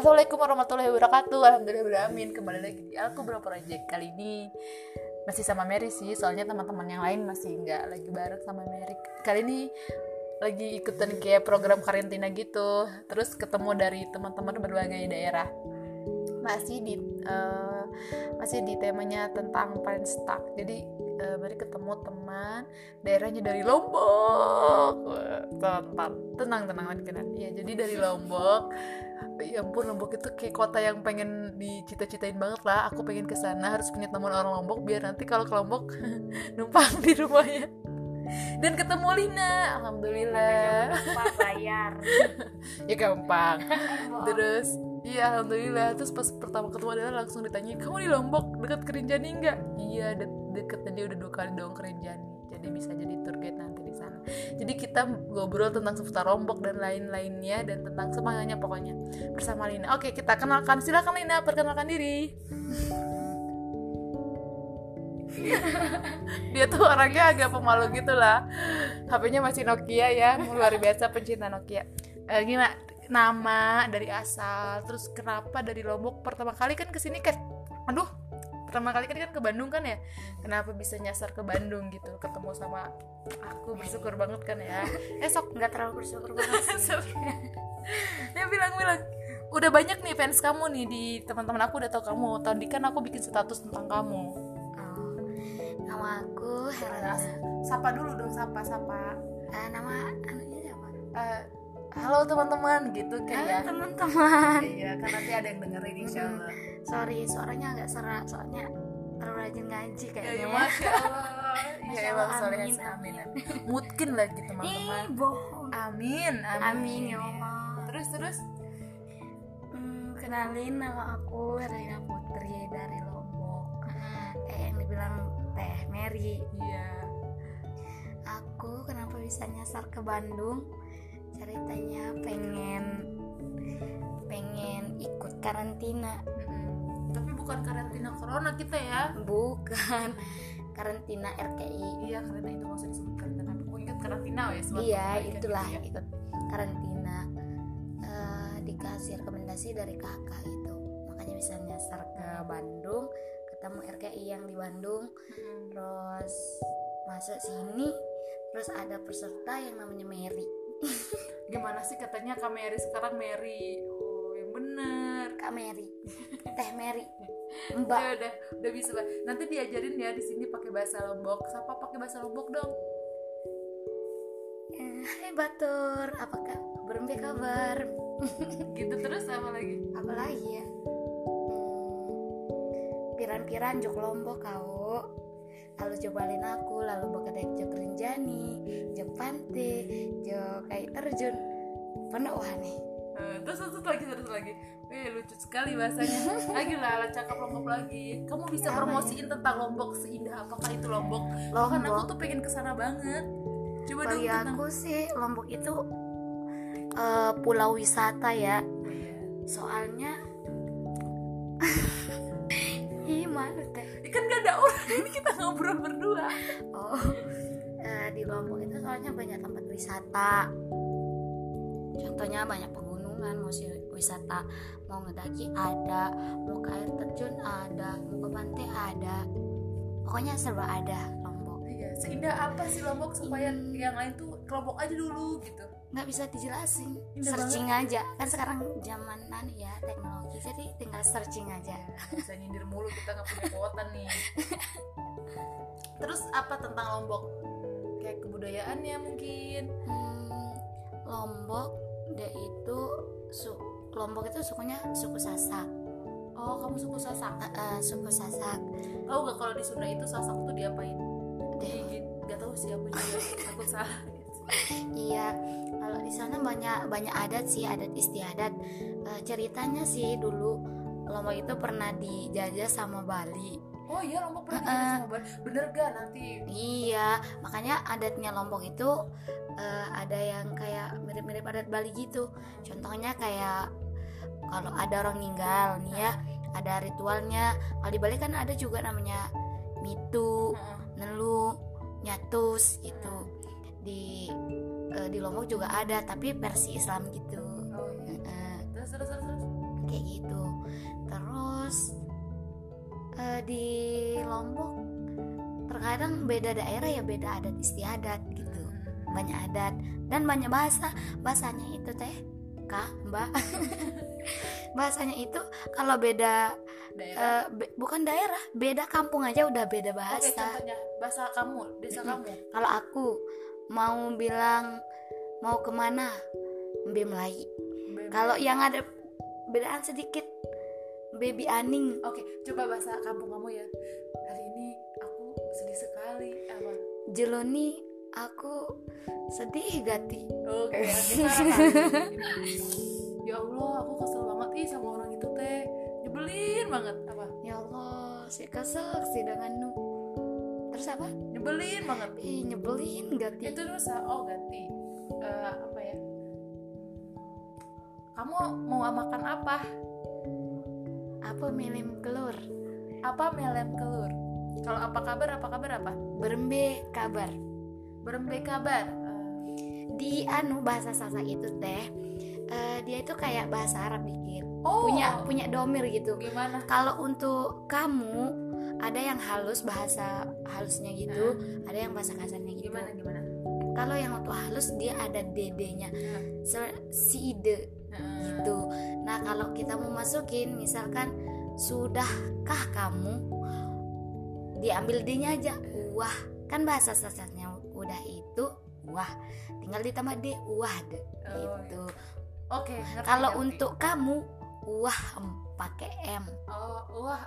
Assalamualaikum warahmatullahi wabarakatuh. Alhamdulillah amin. Kembali lagi di Aku Berapa Project. Kali ini masih sama Mary sih Soalnya teman-teman yang lain masih nggak lagi bareng sama Mary. Kali ini lagi ikutan kayak program karantina gitu. Terus ketemu dari teman-teman berbagai daerah. Masih di uh, masih di temanya tentang parent stuck. Jadi uh, mari ketemu teman daerahnya dari Lombok. Tenang tenang tenang tenang ya jadi dari Lombok ya ampun Lombok itu kayak kota yang pengen dicita-citain banget lah. Aku pengen ke sana harus punya teman orang Lombok biar nanti kalau ke Lombok numpang di rumahnya. Dan ketemu Lina alhamdulillah. Bayar. Ya gampang. Terus iya alhamdulillah. Terus pas pertama ketemu adalah langsung ditanya kamu di Lombok dekat Kerinjani enggak iya de deket. Dia udah dua kali doang Kerinjani. Jadi bisa jadi tour guide jadi kita ngobrol tentang seputar Lombok dan lain-lainnya dan tentang semuanya pokoknya bersama Lina. Oke kita kenalkan. Silakan Lina perkenalkan diri. Dia tuh orangnya agak pemalu gitu lah HP-nya masih Nokia ya luar biasa pencinta Nokia. E, gimana nama dari asal terus kenapa dari Lombok pertama kali kan ke sini kan aduh pertama kali kan kan ke Bandung kan ya? Kenapa bisa nyasar ke Bandung gitu? Ketemu sama aku bersyukur banget kan ya. Esok nggak terlalu bersyukur banget sih. Dia bilang bilang udah banyak nih fans kamu nih di teman-teman aku udah tau kamu. Tadi kan aku bikin status tentang kamu. Oh, nama aku Helena. Sapa dulu dong sapa sapa. Uh, nama anunya siapa? Uh, halo teman-teman gitu kayak halo teman-teman. Iya kan nanti ada yang dengerin insya Allah sorry suaranya agak serak soalnya terlalu rajin ngaji kayaknya ya, masya Allah. Ya emang soleh amin, amin. mungkin lagi teman-teman. bohong. Amin amin, amin ya Allah. Terus terus? Hmm, kenalin nama aku Herina Putri dari Lombok. Eh yang dibilang Teh Mary. Iya. Aku kenapa bisa nyasar ke Bandung ceritanya pengen pengen ikut karantina. Tapi bukan karantina corona kita ya. Bukan. Karantina RKI iya karena itu maksudnya disebut karantina. Aku ingat karantina ya iya itulah gitu ya. ikut karantina. Uh, dikasih rekomendasi dari kakak itu. Makanya bisa nyasar ke Bandung ketemu RKI yang di Bandung. Hmm. terus masuk sini terus ada peserta yang namanya Mary gimana sih katanya Kak Mary sekarang? Mary. Oh yang bener Kak Mary. Teh Mary. Mbak. ya udah udah bisa lah. Nanti diajarin ya di sini pakai bahasa Lombok. Siapa pakai bahasa Lombok dong? Eh, Hai Batur. Apakah berembe kabar? Gitu terus apa lagi? Apa lagi ya? Hmm, piran-piran jok Lombok kau lalu cobalin aku lalu bakal jok Rinjani jok Pante jok kayak terjun penuh wah nih uh, terus terus lagi terus lagi Eh, lucu sekali bahasanya. Lagi lah, cakap Lombok lagi. Kamu bisa Apa promosiin ya? tentang Lombok seindah apakah itu Lombok? Lombok. Kan aku tuh pengen ke sana banget. Coba Bagi dong tentang... aku sih Lombok itu uh, pulau wisata ya. Soalnya Ih, malu ada orang, ini kita ngobrol berdua. Oh, uh, di Lombok itu soalnya banyak tempat wisata. Contohnya banyak pegunungan, mau wisata mau ngedaki ada mau ke air terjun ada mau ke pantai ada pokoknya serba ada Lombok iya seindah apa sih Lombok supaya hmm. yang lain tuh kelompok aja dulu gitu nggak bisa dijelasin Indah searching banget. aja kan sekarang zaman ya teknologi jadi tinggal searching aja bisa nyindir mulu kita nggak punya kuota nih terus apa tentang Lombok kayak kebudayaannya mungkin hmm, Lombok dia itu su Lombok itu sukunya suku Sasak. Oh, kamu suku Sasak? Uh, uh, suku Sasak. Tahu gak kalau di Sunda itu Sasak tuh diapain? Di, gak tahu sih aku juga takut salah. Iya, kalau di sana banyak banyak adat sih, adat istiadat. Uh, ceritanya sih dulu Lombok itu pernah dijajah sama Bali. Oh iya Lombok pernah uh, dijajah sama Bali. Bener gak nanti? Iya, makanya adatnya Lombok itu uh, ada yang kayak mirip-mirip adat Bali gitu. Contohnya kayak kalau ada orang meninggal nih ya ada ritualnya kalau di Bali kan ada juga namanya mitu nelu nyatus itu di uh, di Lombok juga ada tapi versi Islam gitu. Oh, iya. uh, terus, terus, terus, terus. kayak gitu. Terus eh, di Lombok terkadang beda daerah ya beda adat istiadat gitu. Banyak adat dan banyak bahasa. Bahasanya itu teh kak mbak. Bahasanya itu kalau beda daerah? eh, be- bukan daerah beda kampung aja udah beda oke bahasa. contohnya bahasa kamu desa Mm-mm. kamu. Kalau aku mau bilang mau ke mana? Mbe Melayu. Kalau yang ada bedaan sedikit baby aning. Oke coba bahasa kampung kamu ya. Hari ini aku sedih sekali. Apa? Jeloni aku sedih gati oke kali. ya Allah aku kesel banget ih sama orang itu teh. Nyebelin banget apa? Ya Allah si kesel si dengan nu terus apa? Nyebelin banget. Ih nyebelin gati itu terus oh ganti. Eh, apa ya? Kamu mau makan apa? Apa milim kelur? Apa melem kelur? Kalau apa kabar apa kabar apa? Berembe kabar. Berembe kabar. Di anu bahasa Sasak itu teh eh, dia itu kayak bahasa Arab dikit. Oh. Punya punya domir gitu. Gimana? Kalau untuk kamu ada yang halus bahasa halusnya gitu ada yang bahasa kasarnya gitu. Gimana gimana? Kalau yang untuk halus dia ada dedenya Nah, si ide nah, gitu. Nah kalau kita mau masukin misalkan sudahkah kamu diambil d-nya aja? Wah kan bahasa sasarnya udah itu wah tinggal ditambah d wah deh Oh, gitu oke ngerti, kalau untuk kamu wah em, pakai m. Oh wah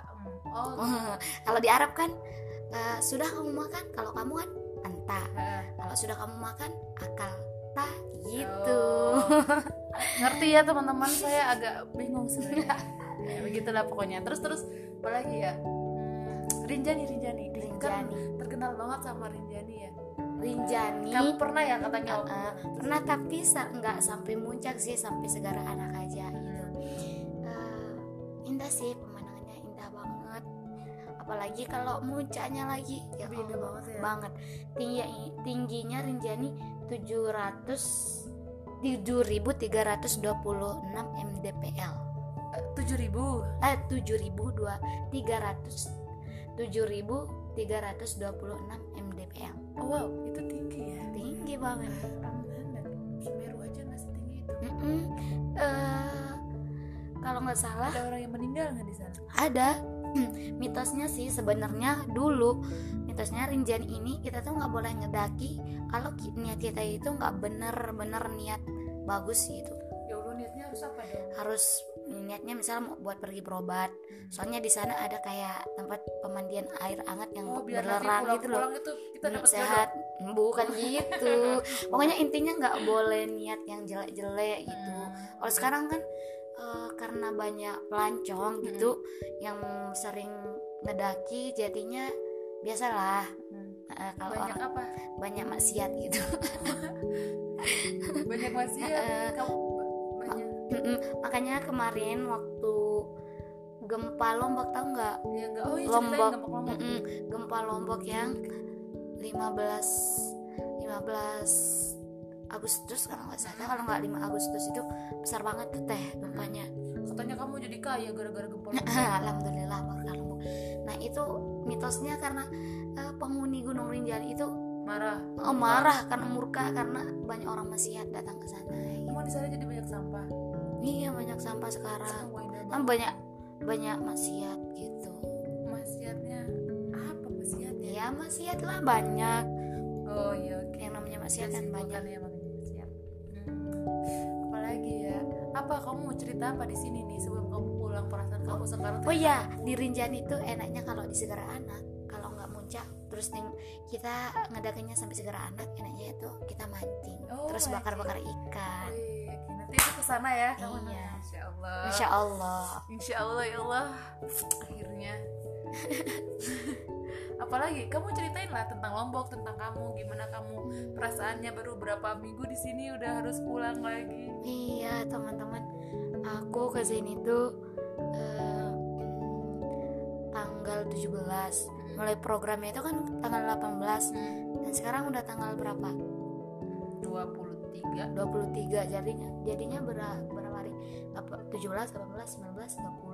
oh gitu. kalau di Arab kan eh, sudah kamu makan kalau kamu kan entah Heeh. kalau sudah kamu makan akal. Ta gitu. Oh. ngerti ya teman-teman saya agak bingung sebenarnya. Ya, begitulah pokoknya. Terus terus apa lagi ya? Hmm, Rinjani Rinjani. Kan Rinjani. terkenal banget sama Rinjani ya. Rinjani. Kamu pernah ya katanya. Uh, uh, pernah tapi sa- nggak sampai muncak sih sampai segara anak aja. Uh, indah sih pemandangannya indah banget. Apalagi kalau muncaknya lagi ya Beda banget ya. banget. Tinggi tingginya Rinjani 700 7326 mdpl tujuh ribu? Eh 7002 300 7326 mdpl oh wow itu tinggi ya? Tinggi banget. Semeru aja nggak setinggi itu. Eh, kalau nggak salah ada orang yang meninggal nggak di sana? Ada. Mitosnya sih sebenarnya dulu mitosnya Rinjani ini kita tuh nggak boleh ngedaki kalau niat kita itu nggak bener-bener niat bagus gitu ya Allah niatnya harus apa dong? Harus niatnya misalnya mau buat pergi berobat. Soalnya di sana ada kayak tempat pemandian air hangat yang oh biar berlerang pulang gitu loh. pulang itu kita Hmm, dapat sehat. Bukan gitu. Pokoknya intinya nggak boleh niat yang jelek-jelek gitu. Kalau sekarang kan karena banyak pelancong gitu yang sering ngedaki jadinya biasalah. Eh, kalau banyak orang apa? banyak maksiat gitu. Banyak masih Eh, kamu banyak. Makanya kemarin waktu gempa lombok tahu nggak? Ya enggak oh iya Lombok. lombok. Mm-mm. gempa lombok yang 15 15 Agustus kalau nggak salah. Kalau nggak 5 Agustus itu besar banget tuh teh gempanya katanya kamu jadi kaya gara-gara gempa. Alhamdulillah Lombok. Nah itu mitosnya karena eh, penghuni Gunung Rinjani itu marah oh, marah karena murka karena banyak orang maksiat datang ke sana. kamu di sana jadi banyak sampah Iya banyak sampah sekarang. Kan banyak banyak maksiat gitu. maksiatnya apa maksiatnya Ya maksiat lah banyak. oh iya oke Yang namanya maksiat kan banyak. ya maksiat hmm. Apalagi ya. Apa kamu mau cerita apa di sini nih sebelum kamu pulang perasaan kamu sekarang Oh iya di Rinjani itu enaknya kalau di Segara Anak kalau nggak muncak terus ning- kita ngedakinya sampai Segara Anak enaknya itu kita mancing Oh, terus bakar-bakar ikan. Wih, nanti aku ke sana ya kamu Iya. Insya Allah. Masya Allah. Insya Allah ya Allah. Akhirnya apalagi kamu ceritain lah tentang Lombok tentang kamu gimana kamu perasaannya baru berapa minggu di sini udah harus pulang lagi. Iya teman-teman, aku ke sini tuh eh, tanggal 17 Mulai programnya itu kan tanggal 18 Dan sekarang udah tanggal berapa? 23 23 jadinya jadinya berapa, berapa hari? apa 17 18 19 20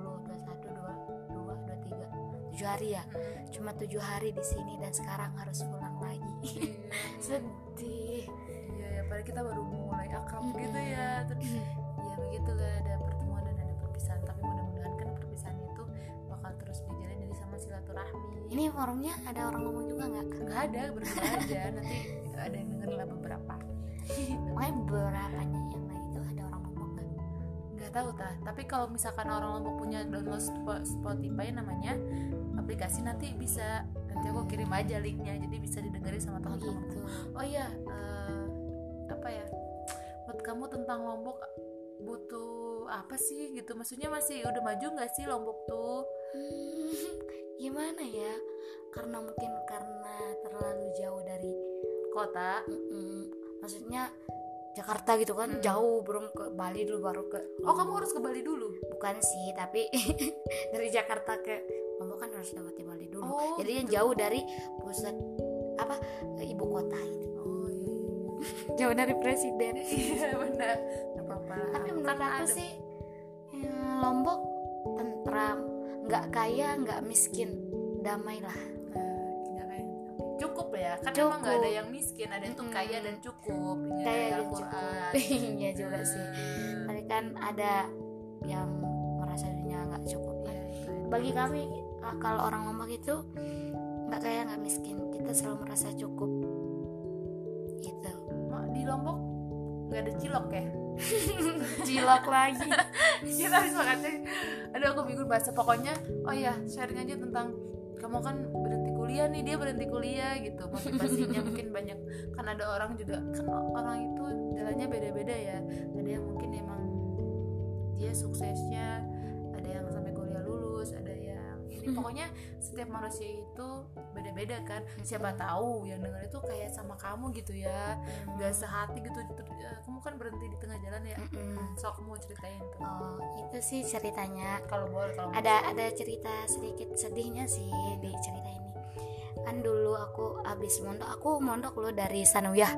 21 22 23 tujuh hari ya Hmm. cuma tujuh hari di sini dan sekarang harus pulang lagi sedih Iya ya, padahal kita baru mulai akrab Mm-mm. gitu ya. Terus ya begitu lah ada pertemuan dan ada perpisahan. Tapi mudah-mudahan kan perpisahan itu bakal terus berjalan jadi sama silaturahmi. ini forumnya ada orang ngomong juga nggak nggak ada berdua aja. Nanti ada yang denger lah beberapa. makanya beberapanya yang lain itu ada orang ngomong nggak Nggak tahu tah. Tapi kalau misalkan orang Lombok punya download Spo- Spotify namanya aplikasi nanti bisa nanti aku kirim aja linknya jadi bisa didengerin sama oh teman-teman. gitu. Oh iya eh, apa ya buat kamu tentang Lombok butuh apa sih gitu? Maksudnya masih udah maju nggak sih Lombok tuh? Hmm, gimana ya? Karena mungkin karena terlalu jauh dari kota. Mm-mm. maksudnya Jakarta gitu kan Mm. jauh belum ke Bali dulu baru ke oh kamu harus ke Bali dulu? Bukan sih tapi dari Jakarta ke Lombok kan harus lewati Bali dulu. Oh, jadi yang gitu. jauh dari pusat apa ibu kota gitu oh iya jauh dari presiden. Iya benar. Apa-apa. Tapi menurut Kan aku ada- sih ya, Lombok tentram. Nggak kaya nggak miskin. Damai lah. Nah, kayak cukup ya. Kan Cukup. emang nggak ada yang miskin. Ada yang tuh kaya dan cukup. Kaya dan cukup. Iya juga sih. Tapi kan ada yang merasa dirinya nggak cukup Iya, ya itu. bagi kami ah, kalau orang Lombok itu nggak kaya nggak miskin. Kita selalu merasa cukup. Gitu. Mak, di Lombok nggak ada cilok ya? Cilok lagi. Kita habis makan aduh aku bingung bahasa. Pokoknya oh ya sharing aja tentang kamu kan berhenti kuliah nih dia berhenti kuliah gitu. Motivasinya mungkin banyak. Kan ada orang juga kan orang itu jalannya beda-beda ya. Ada yang mungkin emang dia suksesnya yang ini pokoknya setiap manusia itu beda-beda kan. Siapa tahu yang denger itu kayak sama kamu gitu ya. Nggak sehati gitu. Eh, kamu kan berhenti di tengah jalan ya. Mm-mm. so kamu ceritain tuh. Oh itu sih ceritanya. Kalau boleh kalau ada ada cerita sedikit sedihnya sih di cerita ini. Kan dulu aku abis mondok aku mondok loh dari sanawiyah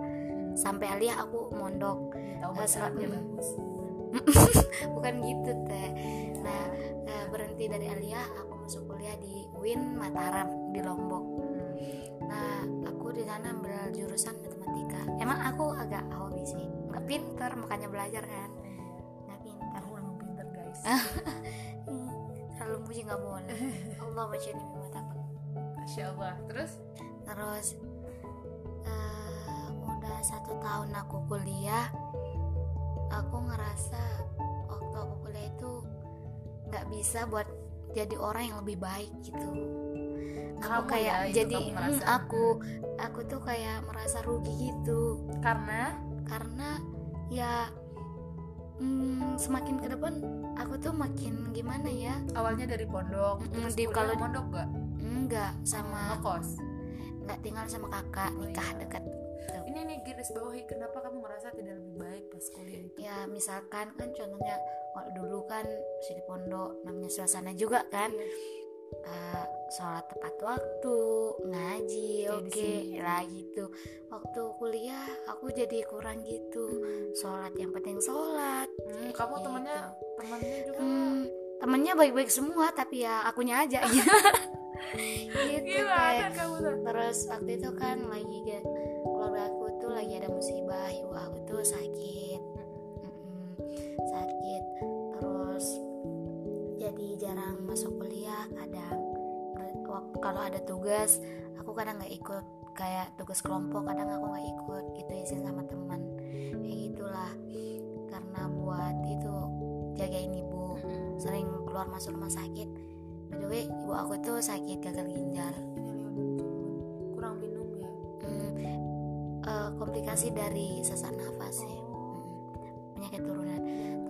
sampai aliyah aku mondok. Tahu bahasa Arabnya mm. bagus. Bukan gitu teh. Nah eh, berhenti dari aliyah aku masuk kuliah di UIN Mataram di Lombok. Nah aku di sana ambil jurusan matematika. Emang aku agak hobi sih. Nggak pinter makanya belajar kan. Nggak pinter. Aku emang pinter guys. Hmm, terlalu muji nggak boleh Allah baca ini Masya Allah. Terus? Terus eh, udah satu tahun aku kuliah aku ngerasa waktu aku kuliah itu nggak bisa buat jadi orang yang lebih baik gitu aku Kamu kayak ya, jadi kamu mm, ngerasa. aku aku tuh kayak merasa rugi gitu karena karena ya mm, semakin ke depan aku tuh makin gimana ya awalnya dari pondok Mm, terus di- kalau- mondok gak enggak sama ngekos nggak tinggal sama kakak Oh, nikah iya. dekat tuh. ini nih garis bawahi kenapa kamu merasa tidak lebih baik pas kuliah itu. Ya misalkan kan contohnya kalau dulu kan masih di pondok namanya suasana juga kan. Eh, sholat tepat waktu ngaji oke sini. lah gitu. Waktu kuliah aku jadi kurang gitu. Sholat yang penting sholat Hmm, kamu Gitu. temennya temennya juga? Hmm, temennya baik-baik semua tapi ya akunya aja. Gitu. Gitu gimana Teh. kamu terus waktu itu kan lagi ke keluarga aku tuh lagi ada musibah ibu aku tuh sakit. Mm-mm, sakit terus jadi jarang masuk kuliah kadang kalau ada tugas aku kadang nggak ikut kayak tugas kelompok kadang aku nggak ikut gitu izin sama teman. Kayak gitulah karena buat itu jagain ibu sering keluar masuk rumah sakit. By the way ibu aku tuh sakit gagal ginjal komplikasi dari sesak nafas ya Hmm, penyakit turunan.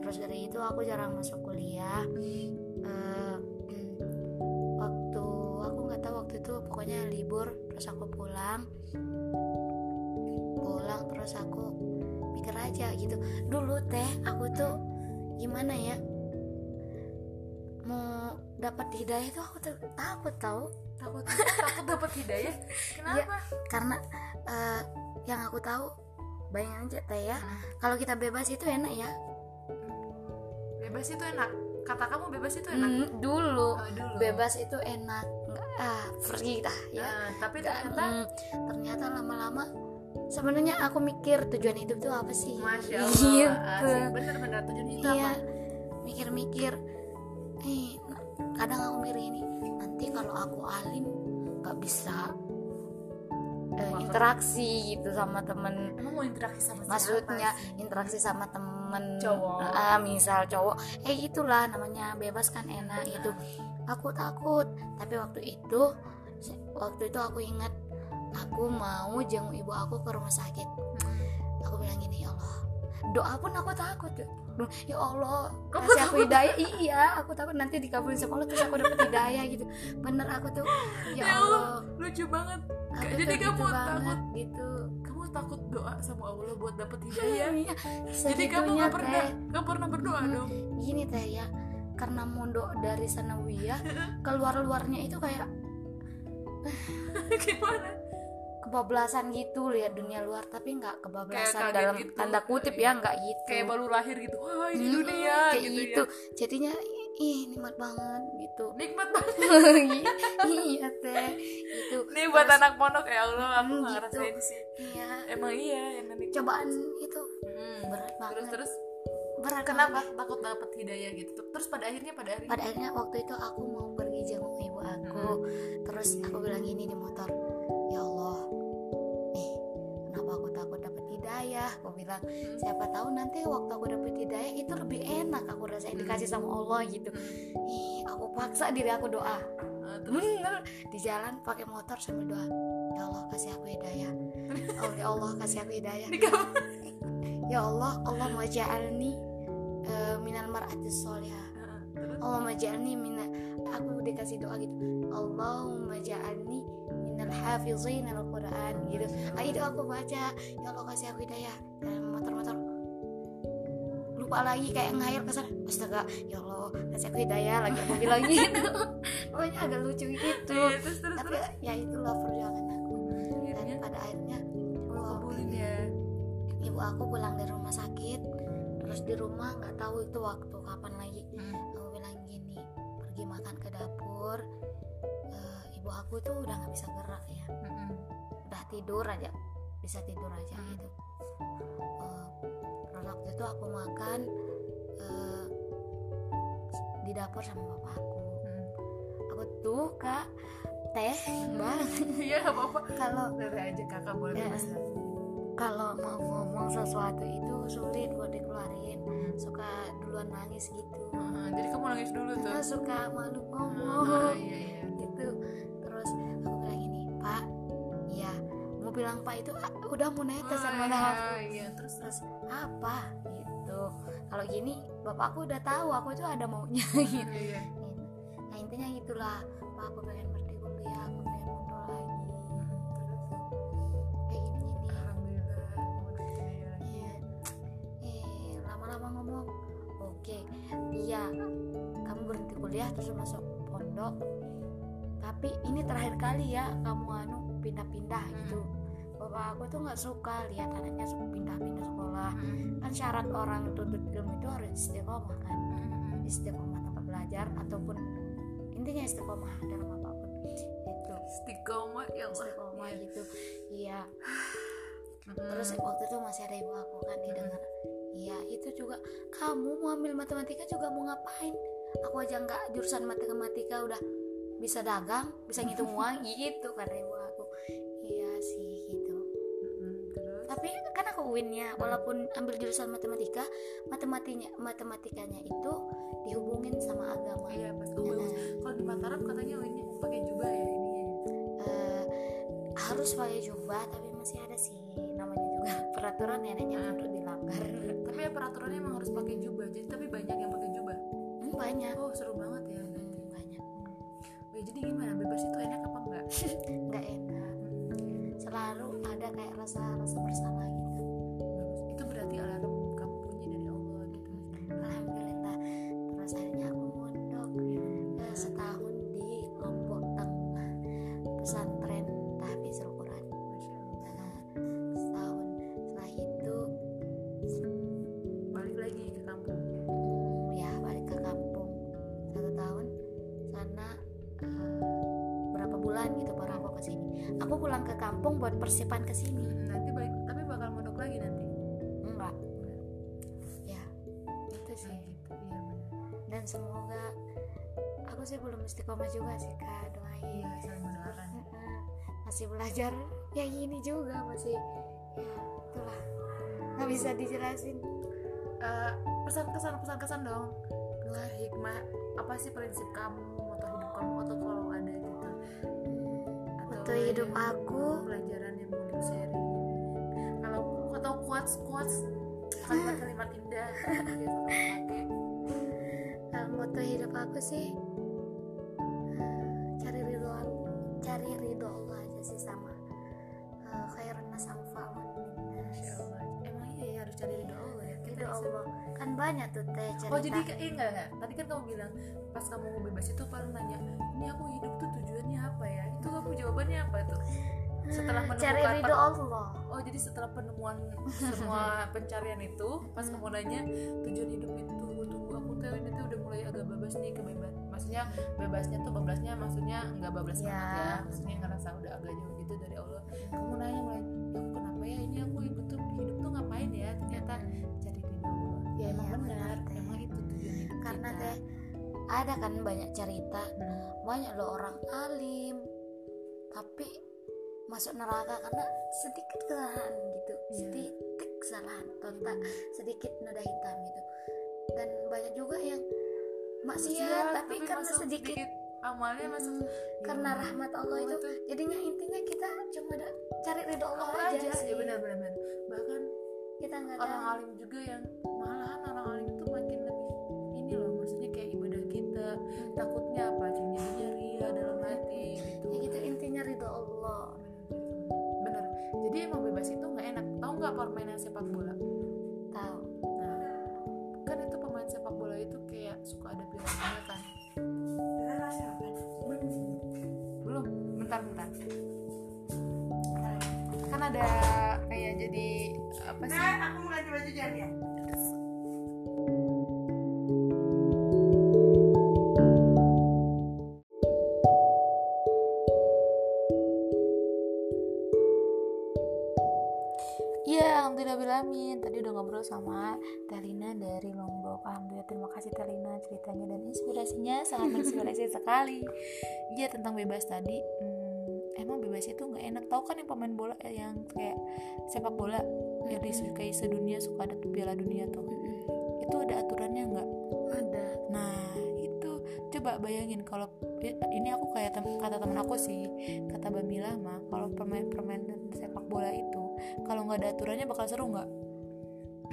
Terus dari itu aku jarang masuk kuliah. Hmm, waktu aku nggak tahu waktu itu pokoknya libur terus aku pulang. Pulang terus aku mikir aja gitu. Dulu teh aku tuh gimana ya? Mau dapat hidayah itu aku tuh takut tahu takut takut dapat hidayah? Kenapa? karena eh, yang aku tahu bayangin aja teh ya. Kalau kita bebas itu enak ya. Bebas itu enak. Kata kamu bebas itu enak. Hmm, dulu. Oh, dulu. Bebas itu enak. Nggak- ah free dah ya. Ah, tapi ternyata hmm, ternyata lama-lama sebenarnya aku mikir tujuan hidup tuh apa sih? Masya Gitu. Allah asik bener-bener tujuan itu iya. apa? Mikir-mikir eh kadang aku mikir ini nanti kalau aku alim nggak bisa interaksi gitu sama temen. Emang mau interaksi sama siapa maksudnya sih? interaksi sama temen Cowok. Ah, misal cowok eh itulah namanya bebas kan enak gitu. Aku takut tapi waktu itu waktu itu aku ingat aku mau jenguk ibu aku ke rumah sakit. Hmm. aku bilang gini ya Allah. Doa pun aku takut ya Allah kasih aku hidayah. Iya aku takut nanti dikabulin sama Allah terus aku dapat hidayah gitu. Bener aku tuh ya Ya Allah, Allah. lucu banget aku Jadi kamu takut? gitu. Kamu takut doa sama Allah buat dapet hidayah? Iya, jadi kamu gak pernah Teh. gak pernah berdoa Hmm. dong? Gini teh ya. Karena mondok dari sanawiyah keluar luarnya itu kayak gimana? kebablasan gitu lihat dunia luar. Tapi nggak kebablasan dalam gitu. tanda kutip ya. Nggak gitu. Kayak baru lahir gitu. Wah ini Hmm, dunia kayak gitu, gitu. Ya jadinya ih nikmat banget gitu. Nikmat banget. Iya teh itu nih buat Terus, anak pondok ya Allah aku Hmm, nggak gitu. ngerasain sih. Iya. Emang iya cobaan itu Hmm. berat banget. terus? Terus berat kenapa banget. takut dapet hidayah gitu? Terus pada akhirnya pada akhirnya? Pada akhirnya waktu itu aku mau pergi jenguk ibu aku. Terus aku bilang gini di motor ya Allah nih kenapa aku takut dapat hidayah. Aku bilang Hmm. siapa tahu nanti waktu aku dapat hidayah itu lebih enak aku rasain dikasih sama Allah gitu. Hmm. ih aku paksa diri aku doa. Bener. Di jalan pakai motor sambil doa ya Allah kasih aku hidayah. Oh ya Allah kasih aku hidayah. Ya Allah Allah majalni uh, minal solihah terus? Allah majalni minal aku dikasih doa gitu. Allahumma ja'alni hafizin al-Quran gitu. Ah, itu aku baca. Ya Allah kasih aku hidayah. Dalam motor-motor. Lupa lagi kayak ngair ke sana astaga ya Allah kasih aku hidayah lagi aku bilang gitu pokoknya agak lucu gitu. Iya, terus terus tapi terus. ya itulah perjuangan aku. Dan pada akhirnya kabulin ya. Ibu aku pulang dari rumah sakit. Terus di rumah nggak tahu itu waktu kapan lagi. Hmm. aku bilang gini pergi makan ke dapur. Eh, ibu aku tuh udah nggak bisa gerak ya Mm-mm. udah tidur aja bisa tidur aja Hmm. gitu terus waktu itu aku makan eh, di dapur sama bapakku Hmm. aku tuh kak teh bang iya apa-apa kalau aja kakak boleh Ya. lah. kalau mau ngomong sesuatu itu sulit buat dikeluarin suka duluan nangis gitu Ah, jadi kamu nangis dulu tuh suka malu ngomong iya iya bilang pak itu ah, udah mau netes sama Wah, aku iya terus terus apa gitu kalau gini bapakku udah tahu aku itu ada maunya gitu iya nah intinya itulah pak aku pengen berhenti kuliah aku pengen mundur lagi kayak gini gini alhamdulillah. Iya. Eh, lama-lama ngomong, oke, iya, kamu berhenti kuliah terus masuk pondok. Tapi ini terakhir kali ya kamu anu pindah-pindah Hmm. gitu. Bapak aku tuh nggak suka lihat anaknya suka pindah-pindah sekolah. Hmm. Kan syarat orang tuntut ilmu itu harus istiqomah kan, Hmm. istiqomah tempat belajar ataupun intinya istiqomah dalam apa pun. Itu istiqomah ya Allah istiqomah Iya. gitu. Iya. Mm-mm. terus waktu itu masih ada ibu aku kan didengar iya itu juga kamu mau ambil matematika juga mau ngapain aku aja nggak jurusan matematika udah bisa dagang bisa ngitung uang gitu kata ibu aku iya sih tapi kan aku win ya walaupun ambil jurusan matematika matematikanya matematikanya itu dihubungin sama agama. Iya pas oh, bagus. kalau di Mataram katanya ini pakai jubah ya ini Eh, harus pakai jubah tapi masih ada sih namanya juga peraturan neneknya Hmm. untuk dilanggar. Tapi ya peraturannya emang harus pakai jubah jadi tapi banyak yang pakai jubah? Hmm, banyak. Oh seru banget ya. Hmm, banyak. Oh, jadi gimana? Bebas itu enak apa enggak? Nggak enak selalu ada kayak rasa rasa bersalah pulang ke kampung buat persiapan ke sini. Hmm, nanti balik tapi bakal mondok lagi nanti? Enggak. Ya itu sih. Nah, gitu dan semoga aku sih belum istiqomah juga sih kak doain. Mm-mm. masih belajar ya gini juga masih ya itulah. Nggak bisa dijelasin. Eh, pesan kesan pesan kesan dong. Wah, hikmah apa sih prinsip kamu moto hidup kamu atau kalau ada gitu Moto hidup aku? pelajaran yang mau sharing kalau atau quotes quotes kalimat-kalimat indah biasa kamu pakai Nah, moto hidup aku sih cari ridho cari ridho Allah aja sih sama khairan nas anfa'un linnas. Masya Allah. emang iya ya harus cari ridho Allah ya Kita ridho Allah kan banyak tuh teh cerita Oh jadi eh, enggak enggak. Tadi kan kamu bilang pas kamu mau bebas itu paling nanya, ini aku hidup tuh tujuannya apa ya? Itu kamu jawabannya apa tuh? Setelah Eh, menemukan cari ridho Allah Oh jadi setelah penemuan semua pencarian itu, pas kamu nanya tujuan hidup itu, tunggu aku tuh ini tuh udah mulai agak bebas nih kebebas. Maksudnya bebasnya tuh bebasnya maksudnya nggak bablas Ya. banget ya. Maksudnya ngerasa udah agak jauh gitu dari Allah. Kamu nanya mulai, aku kenapa ya ini aku hidup tuh hidup tuh ngapain ya? Ternyata Allah. Ya emang Iya, benar, emang itu tujuan hidup karena kita. teh ada kan banyak cerita. Hmm. banyak loh orang alim tapi masuk neraka karena sedikit kesalahan gitu. Iya. sedikit kesalahan tontak sedikit noda hitam gitu. Dan banyak juga yang maksiat Maksiat, tapi, karena masuk sedikit, amalnya masuk. Hmm, karena Ya, rahmat Allah itu jadinya intinya kita cuma ada cari ridho Allah, Allah aja, aja. Sih. ya benar benar benar. bahkan kita nggak orang tahu. alim juga yang malahan orang alim itu makin lebih ini loh maksudnya kayak ibadah kita takutnya apa jadinya ria dalam hati gitu. Ya gitu intinya ridho Allah. Bener jadi emang bebas itu nggak enak. Tahu nggak permainan sepak bola? Tahu nah kan itu pemain sepak bola itu kayak suka ada piala kan belum bentar bentar. Kan ada kayak jadi apa sih? Aku mau ganti baju jadi ya sama Telina dari Lombok. Alhamdulillah terima kasih Telina ceritanya dan inspirasinya sangat menginspirasi sekali. Iya tentang bebas tadi. hmm, emang bebas itu nggak enak. Tahu kan yang pemain bola eh, yang kayak sepak bola yang disukai sedunia suka ada piala dunia tuh. Itu ada aturannya nggak? ada Nah itu coba bayangin kalau ini aku kayak tem- kata temen aku sih kata Bamila mah kalau permain permainan sepak bola itu kalau nggak ada aturannya bakal seru nggak?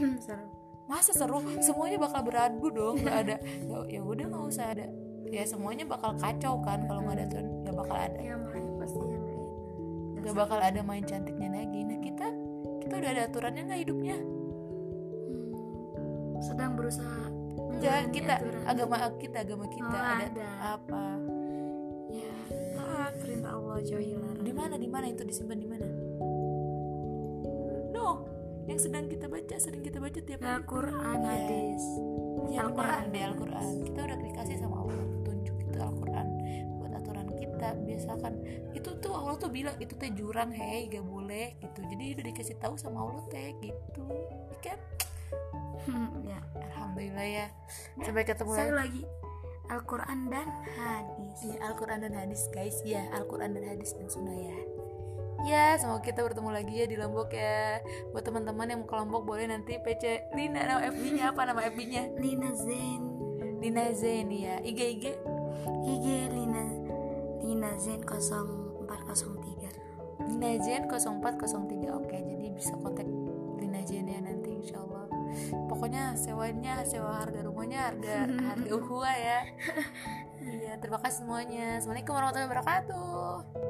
seru. Masa seru? Semuanya bakal beradu dong nggak ada. Ya, ya udah nggak usah ada. Ya semuanya bakal kacau kan kalau nggak ada aturan nggak bakal ada. Ya makanya pasti yang nggak bakal ada main cantiknya lagi. Nah kita kita udah ada aturannya nggak hidupnya? Hmm, sedang berusaha enggak menjalani kita aturan. agama kita agama kita. Oh, ada, ada. apa? Ya taat perintah Allah jauhi larangan di mana di mana itu disimpan di mana yang sedang kita baca sering kita baca tiap hari. Al-Quran Iya. hadis. Ya, Al-Quran. Deh Al-Quran. Kita udah dikasih sama Allah petunjuk itu Al-Quran. Buat aturan kita biasakan. Itu tuh Allah tuh bilang itu teh jurang hei gak boleh gitu. Jadi udah dikasih tahu sama Allah teh gitu. Ya kan? Ya. Alhamdulillah ya. Sampai ketemu saya lagi. lagi Al-Quran dan hadis. Ya Al-Quran dan hadis guys. Ya Al-Quran dan hadis dan sunnah ya ya semoga kita bertemu lagi ya di Lombok ya. Buat teman-teman yang mau ke Lombok boleh nanti PC Lina nama FB-nya apa? Nama FB-nya Lina Zen. Lina Zen ya IG IG IG Lina Lina Zen 0403 Lina Zen 0403 oke jadi bisa kontak Lina Zen ya nanti insya Allah pokoknya sewanya sewa harga rumahnya harga harga uhuah ya. Iya terima kasih semuanya. Assalamualaikum warahmatullahi wabarakatuh